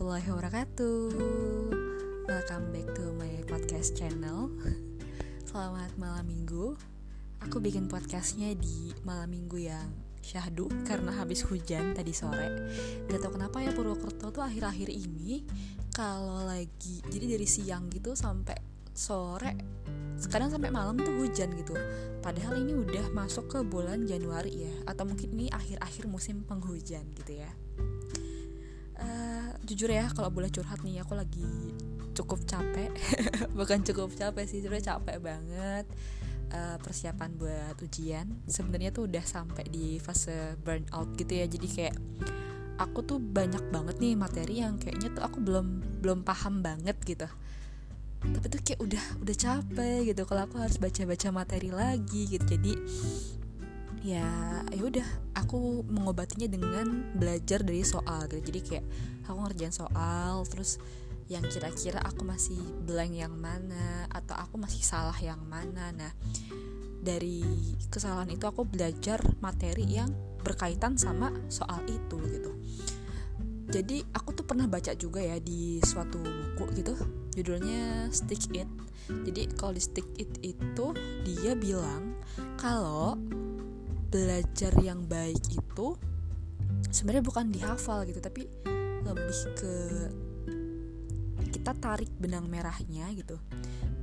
warahmatullahi wabarakatuh. Welcome back to my podcast channel. Selamat malam minggu. Aku bikin podcastnya di malam minggu yang syahdu Karena habis hujan tadi sore. Gak tau kenapa ya Purwokerto tuh akhir-akhir ini Kalau lagi, jadi dari siang gitu sampai sore Sekarang sampai malam tuh hujan gitu. Padahal ini udah masuk ke bulan Januari ya Atau mungkin ini akhir-akhir musim penghujan gitu ya jujur ya kalau boleh curhat nih aku lagi cukup capek. Bukan cukup capek sih sebenarnya capek banget uh, persiapan buat ujian. Sebenarnya tuh udah sampai di fase burnout gitu ya jadi kayak aku tuh banyak banget nih materi yang kayaknya tuh aku belum belum paham banget gitu. Tapi tuh kayak udah udah capek gitu kalau aku harus baca-baca materi lagi gitu. Jadi ya ya udah aku mengobatinya dengan belajar dari soal gitu. Jadi kayak aku ngerjain soal terus yang kira-kira aku masih blank yang mana atau aku masih salah yang mana. Nah dari kesalahan itu aku belajar materi yang berkaitan sama soal itu gitu. Jadi aku tuh pernah baca juga ya di suatu buku gitu judulnya Stick It. Jadi kalau di Stick It itu dia bilang kalau belajar yang baik itu sebenarnya bukan dihafal gitu tapi lebih ke kita tarik benang merahnya gitu.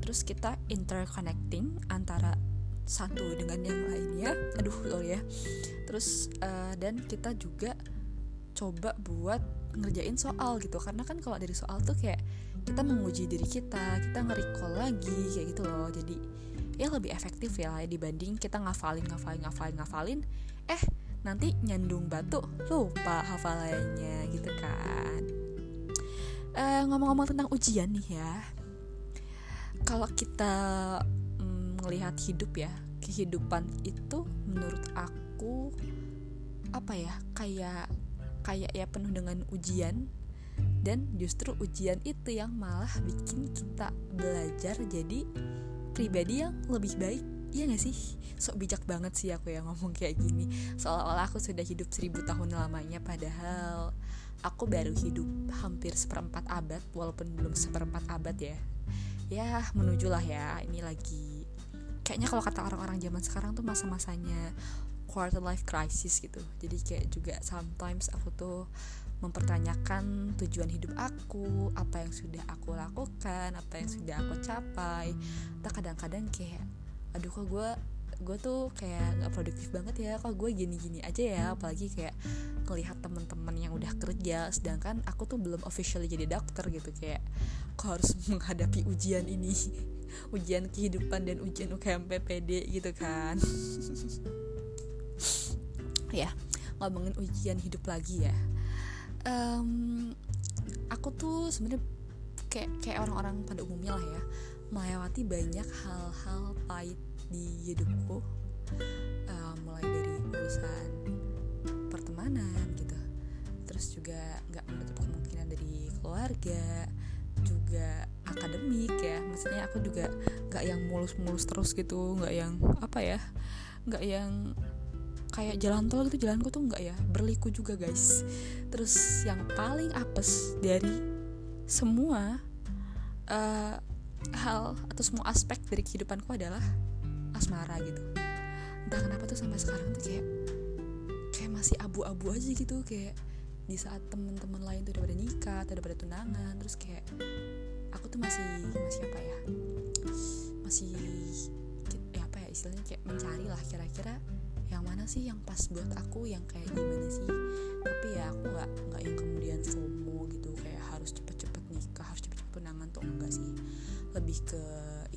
Terus kita interconnecting antara satu dengan yang lainnya. Aduh sorry ya. Terus uh, dan kita juga coba buat ngerjain soal gitu. Karena kan kalau dari soal tuh kayak kita menguji diri kita kita nge-recall lagi kayak gitu loh. Jadi ya lebih efektif ya dibanding kita ngafalin ngafalin ngafalin ngafalin. Eh nanti nyandung batu. Lupa hafalannya gitu kan. Uh, ngomong-ngomong tentang ujian nih ya. Kalau kita mm, ngelihat hidup ya kehidupan itu menurut aku apa ya kayak kayak ya penuh dengan ujian. Dan justru ujian itu yang malah bikin kita belajar jadi pribadi yang lebih baik Iya gak sih? Sok bijak banget sih aku yang ngomong kayak gini. Seolah-olah aku sudah hidup seribu tahun lamanya Padahal aku baru hidup hampir seperempat abad Walaupun belum seperempat abad ya. Ya menuju lah ya Ini lagi. Kayaknya kalau kata orang-orang zaman sekarang tuh masa-masanya quarter life crisis gitu. Jadi kayak juga sometimes aku tuh mempertanyakan tujuan hidup aku, apa yang sudah aku lakukan, apa yang sudah aku capai. Tak kadang-kadang kayak, aduh kok gue gue tuh kayak nggak produktif banget ya kok gue gini-gini aja ya. Apalagi kayak ngelihat teman-teman yang udah kerja sedangkan aku tuh belum officially jadi dokter gitu kayak kok harus menghadapi ujian ini ujian kehidupan dan ujian UKM PPD gitu kan. Ya ngomongin ujian hidup lagi ya um, aku tuh sebenarnya kayak kayak orang-orang pada umumnya lah ya melewati banyak hal-hal pahit di hidupku. Uh, mulai dari urusan pertemanan gitu terus juga nggak menutup kemungkinan dari keluarga juga akademik ya. Maksudnya aku juga nggak yang mulus-mulus terus gitu nggak yang apa ya nggak yang kayak jalan tol gitu jalanku tuh nggak ya berliku juga guys. Terus yang paling apes dari semua uh, hal atau semua aspek dari kehidupanku adalah asmara gitu. Entah kenapa tuh sampai sekarang tuh kayak kayak masih abu-abu aja gitu. Kayak di saat temen-temen lain tuh udah pada nikah atau udah pada tunangan terus kayak aku tuh masih masih apa ya masih ya apa ya istilahnya kayak mencari lah kira-kira yang mana sih yang pas buat aku yang kayak gimana sih? Tapi ya aku nggak nggak yang kemudian FOMO gitu kayak harus cepet-cepet nikah harus cepet-cepet tunangan tuh enggak sih. Lebih ke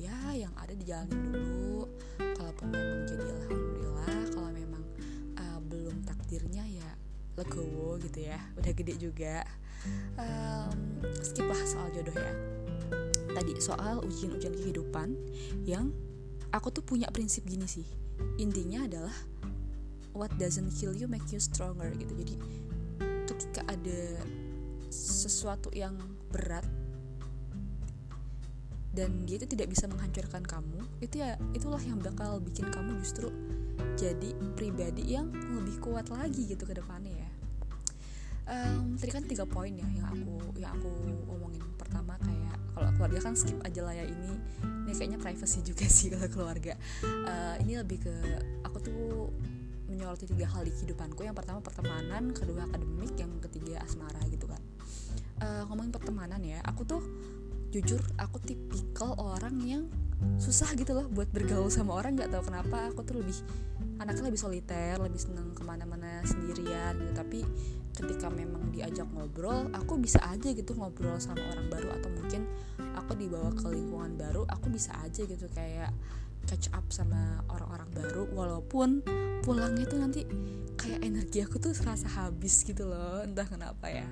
ya yang ada dijalanin dulu. Kalaupun memang jadi alhamdulillah. Kalau memang uh, belum takdirnya ya legowo gitu ya udah gede juga. Um, skip lah soal jodoh ya. Tadi soal ujian-ujian kehidupan yang aku tuh punya prinsip gini sih intinya adalah what doesn't kill you make you stronger gitu. Jadi ketika ada sesuatu yang berat dan dia itu tidak bisa menghancurkan kamu itu ya itulah yang bakal bikin kamu justru jadi pribadi yang lebih kuat lagi gitu ke depannya ya. Um, tadi kan tiga poin ya yang aku yang aku omongin. Pertama kayak kalau keluarga kan skip aja lah ya ini ini kayaknya privacy juga sih kalau keluarga. Uh, ini lebih ke aku tuh menyoroti tiga hal di kehidupanku. Yang pertama pertemanan kedua akademik yang ketiga asmara gitu kan. Uh, ngomongin pertemanan ya aku tuh jujur aku tipikal orang yang susah gitu loh buat bergaul sama orang nggak tahu kenapa. Aku tuh lebih anaknya lebih soliter lebih seneng ke mana-mana sendirian gitu. Tapi ketika memang diajak ngobrol aku bisa aja gitu ngobrol sama orang baru. Atau mungkin aku dibawa ke lingkungan baru aku bisa aja gitu kayak catch up sama orang-orang baru. Walaupun pulangnya tuh nanti kayak energi aku tuh serasa habis gitu loh entah kenapa ya.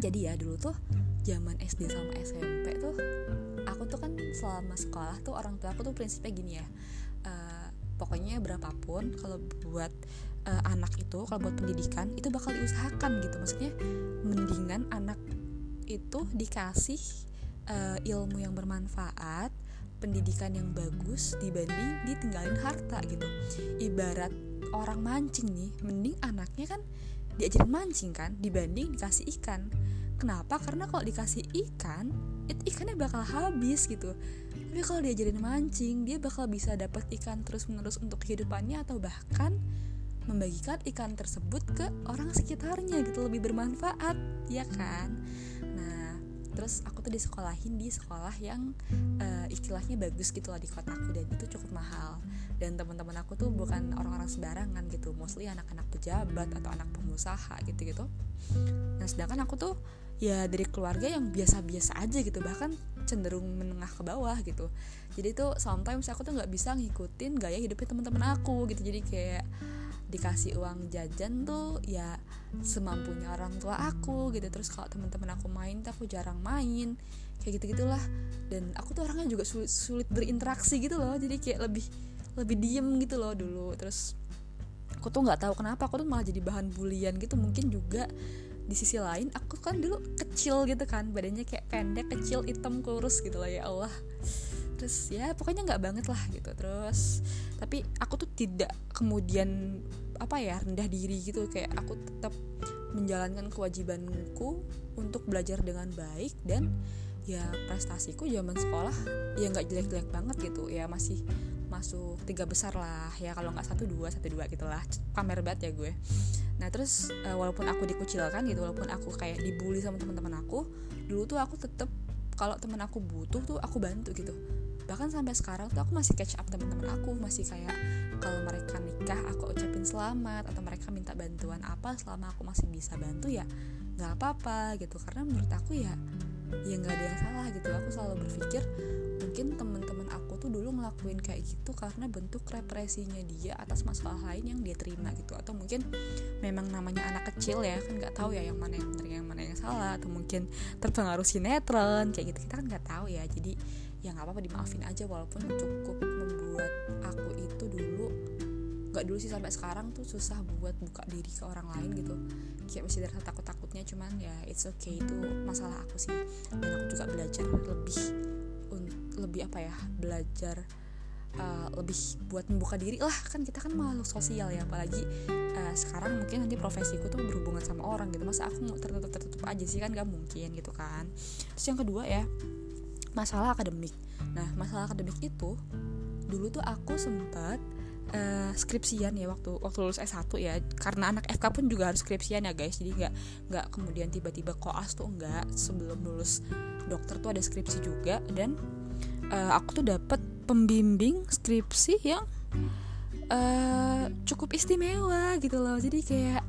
Jadi ya dulu tuh zaman SD sama SMP tuh selama sekolah tuh orang tua aku tuh prinsipnya gini ya uh, pokoknya berapapun kalau buat uh, anak itu kalau buat pendidikan itu bakal diusahakan gitu. Maksudnya mendingan anak itu dikasih uh, ilmu yang bermanfaat pendidikan yang bagus dibanding ditinggalin harta gitu. Ibarat orang mancing nih mending anaknya kan diajarin mancing kan dibanding dikasih ikan kenapa? Karena kalau dikasih ikan itu ikannya bakal habis gitu. Tapi kalau diajarin mancing dia bakal bisa dapat ikan terus menerus untuk kehidupannya atau bahkan membagikan ikan tersebut ke orang sekitarnya gitu lebih bermanfaat ya kan? Terus aku tuh disekolahin di sekolah yang uh, istilahnya bagus gitu lah di kotaku dan itu cukup mahal. Dan teman-teman aku tuh bukan orang-orang sembarangan gitu mostly anak-anak pejabat atau anak pengusaha gitu-gitu. Nah sedangkan aku tuh ya dari keluarga yang biasa-biasa aja gitu bahkan cenderung menengah ke bawah gitu. Jadi tuh sometimes aku tuh nggak bisa ngikutin gaya hidupnya teman-teman aku gitu. Jadi kayak dikasih uang jajan tuh ya semampunya orang tua aku gitu. Terus kalau teman-teman aku main tuh aku jarang main kayak gitu gitulah dan aku tuh orangnya juga sulit, sulit berinteraksi gitu loh. Jadi kayak lebih lebih diem gitu loh dulu. Terus aku tuh nggak tahu kenapa aku tuh malah jadi bahan bulian gitu. Mungkin juga di sisi lain aku kan dulu kecil gitu kan badannya kayak pendek kecil hitam kurus gitu lah ya Allah. Terus ya pokoknya nggak banget lah gitu terus. Tapi aku tuh tidak kemudian apa ya rendah diri gitu. Kayak aku tetap menjalankan kewajibanku untuk belajar dengan baik dan ya prestasiku zaman sekolah ya nggak jelek-jelek banget gitu. Ya masih masuk tiga besar lah ya kalau nggak satu dua satu dua gitulah. Pamer banget ya gue. Nah terus uh, walaupun aku dikucilkan gitu walaupun aku kayak dibully sama teman-teman aku dulu tuh aku tetap kalau teman aku butuh tuh aku bantu gitu. Bahkan sampai sekarang tuh aku masih catch up teman-teman aku masih kayak kalau mereka nikah aku ucapin selamat atau mereka minta bantuan apa selama aku masih bisa bantu ya nggak apa-apa gitu. Karena menurut aku ya ya nggak ada yang salah gitu. Aku selalu berpikir mungkin teman-teman ngelakuin kayak gitu karena bentuk represinya dia atas masalah lain yang dia terima gitu. Atau mungkin memang namanya anak kecil ya kan nggak tahu ya yang mana yang benar yang mana yang salah. Atau mungkin terpengaruh sinetron kayak gitu. Kita kan nggak tahu ya. Jadi ya nggak apa-apa dimaafin aja. Walaupun cukup membuat aku itu dulu nggak dulu sih sampai sekarang tuh susah buat buka diri ke orang lain gitu. Kayak masih ada takut takutnya cuman ya it's okay. Itu masalah aku sih. Dan aku juga belajar lebih lebih apa ya belajar uh, lebih buat membuka diri. Lah kan kita kan makhluk sosial ya apalagi uh, sekarang mungkin nanti profesiku tuh berhubungan sama orang gitu. Masa aku mau tertutup tertutup aja sih? Kan gak mungkin gitu kan. Terus yang kedua ya masalah akademik. Nah masalah akademik itu dulu tuh aku sempat uh, skripsian ya waktu waktu lulus S1 ya. Karena anak FK pun juga harus skripsian ya guys. Jadi nggak nggak kemudian tiba-tiba koas tuh enggak sebelum lulus dokter tuh ada skripsi juga. Dan uh, aku tuh dapat pembimbing skripsi yang uh, cukup istimewa gitu loh. Jadi kayak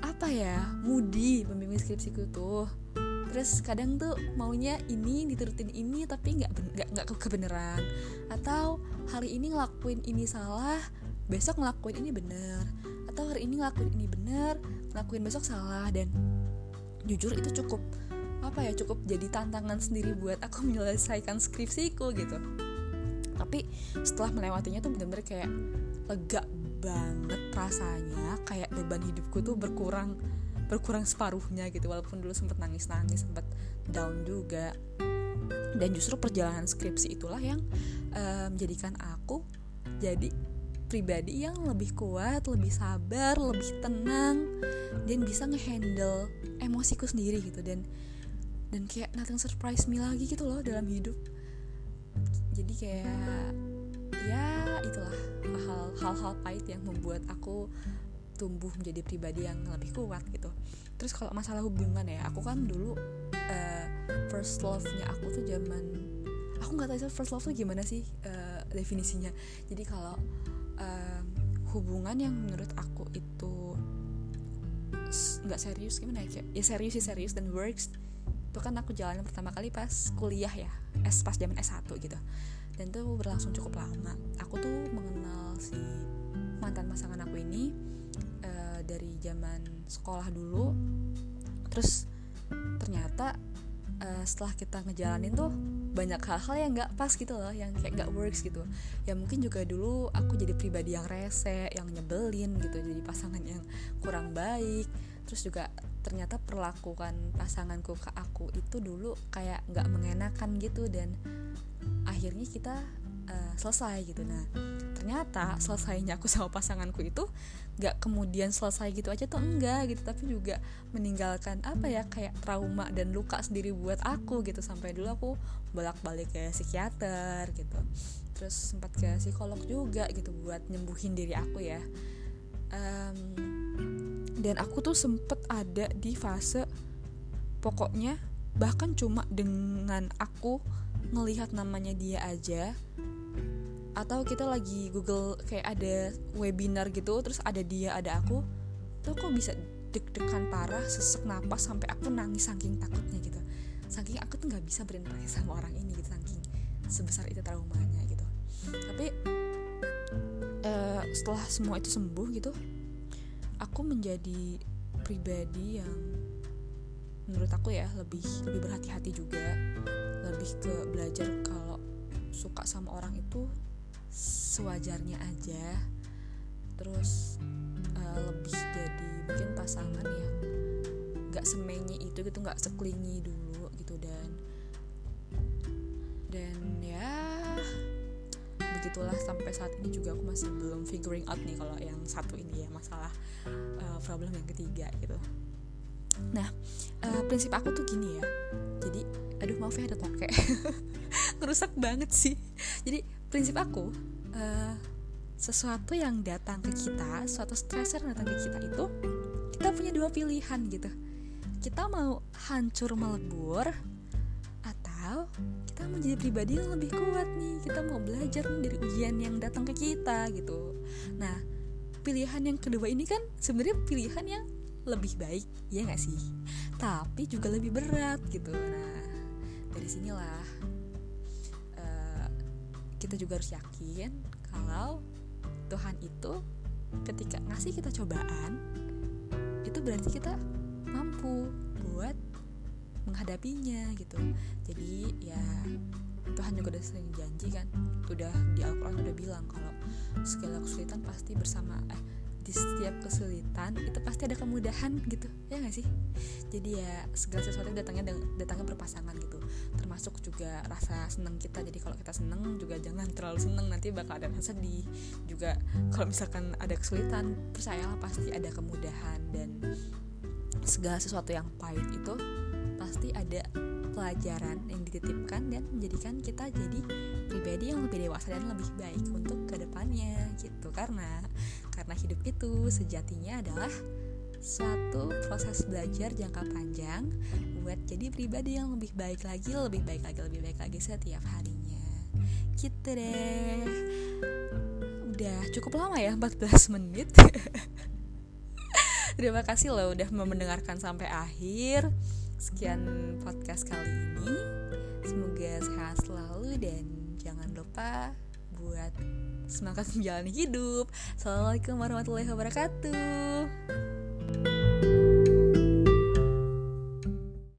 apa ya mudi pembimbing skripsiku tuh. Terus kadang tuh maunya ini diturutin ini tapi nggak nggak nggak kebenaran atau hari ini ngelakuin ini salah besok ngelakuin ini bener. Atau hari ini ngelakuin ini bener ngelakuin besok salah dan jujur itu cukup apa ya cukup jadi tantangan sendiri buat aku menyelesaikan skripsiku gitu. Tapi setelah melewatinya tuh bener-bener kayak lega banget rasanya kayak beban hidupku tuh berkurang berkurang separuhnya gitu. Walaupun dulu sempet nangis nangis sempet down juga. Dan justru perjalanan skripsi itulah yang uh, menjadikan aku jadi pribadi yang lebih kuat, lebih sabar, lebih tenang dan bisa ngehandle emosiku sendiri gitu. Dan dan kayak nothing surprise me lagi gitu loh dalam hidup. Jadi kayak ya itulah hal-hal pahit yang membuat aku tumbuh menjadi pribadi yang lebih kuat gitu. Terus kalau masalah hubungan ya, aku kan dulu uh, first love-nya aku tuh zaman aku nggak tahu first love tuh gimana sih uh, definisinya. Jadi kalau um, hubungan yang menurut aku itu nggak serius gimana ya ya serius sih serius dan works itu kan aku jalan pertama kali pas kuliah ya es pas zaman S1 gitu. Dan itu berlangsung cukup lama. Aku tuh mengenal si mantan pasangan aku ini uh, dari zaman sekolah dulu. Terus ternyata uh, setelah kita ngejalanin tuh banyak hal-hal yang nggak pas gitu loh yang kayak nggak works gitu. Ya mungkin juga dulu aku jadi pribadi yang rese yang nyebelin gitu jadi pasangan yang kurang baik. Terus juga ternyata perlakukan pasanganku ke aku itu dulu kayak nggak mengenakan gitu dan akhirnya kita uh, selesai gitu. Nah ternyata selesainya aku sama pasanganku itu nggak kemudian selesai gitu aja tuh enggak gitu tapi juga meninggalkan apa ya kayak trauma dan luka sendiri buat aku gitu. Sampai dulu aku bolak-balik ke psikiater gitu. Terus sempat ke psikolog juga gitu buat nyembuhin diri aku ya. Um, dan aku tuh sempet ada di fase pokoknya bahkan cuma dengan aku ngelihat namanya dia aja. Atau kita lagi Google kayak ada webinar gitu terus ada dia ada aku. Tuh kok bisa deg-degan parah sesek napas sampai aku nangis saking takutnya gitu. Saking aku tuh nggak bisa berinteraksi sama orang ini gitu saking sebesar itu traumanya gitu. Tapi uh, setelah semua itu sembuh gitu aku menjadi pribadi yang menurut aku ya lebih lebih berhati-hati juga lebih ke belajar kalau suka sama orang itu sewajarnya aja. Terus uh, lebih jadi mungkin pasangan yang nggak semenyi itu gitu nggak seklingi dulu gitu dan dan ya begitulah sampai saat ini juga aku masih belum figuring out nih kalau yang satu ini ya masalah uh, problem yang ketiga gitu. Nah uh, prinsip aku tuh gini ya jadi aduh maaf ya ada tokek. Ngerusak banget sih. Jadi prinsip aku uh, sesuatu yang datang ke kita suatu stressor yang datang ke kita itu kita punya dua pilihan gitu. Kita mau hancur melebur atau kita mau jadi pribadi yang lebih kuat nih. Kita mau belajar nih dari ujian yang datang ke kita gitu. Nah pilihan yang kedua ini kan sebenarnya pilihan yang lebih baik ya nggak sih? Tapi juga lebih berat gitu. Nah dari sinilah kita juga harus yakin kalau Tuhan itu ketika ngasih kita cobaan itu berarti kita mampu buat menghadapinya gitu. Jadi ya Tuhan juga udah sering janji kan udah di Al-Quran udah bilang kalau segala kesulitan pasti bersama eh di setiap kesulitan itu pasti ada kemudahan gitu ya gak sih? Jadi ya segala sesuatu datangnya datangnya berpasangan gitu. Termasuk juga rasa seneng kita. Jadi kalau kita seneng juga jangan terlalu seneng nanti bakal ada rasa sedih. Juga kalau misalkan ada kesulitan percayalah pasti ada kemudahan. Dan segala sesuatu yang pahit itu pasti ada pelajaran yang dititipkan dan menjadikan kita jadi pribadi yang lebih dewasa dan lebih baik untuk ke depannya gitu. Karena karena hidup itu sejatinya adalah suatu proses belajar jangka panjang buat jadi pribadi yang lebih baik lagi, lebih baik lagi, lebih baik lagi setiap harinya. Gitu deh. Udah cukup lama ya, 14 menit. Terima kasih loh udah mendengarkan sampai akhir. Sekian podcast kali ini. Semoga sehat selalu dan jangan lupa buat semangat menjalani hidup. Assalamualaikum warahmatullahi wabarakatuh.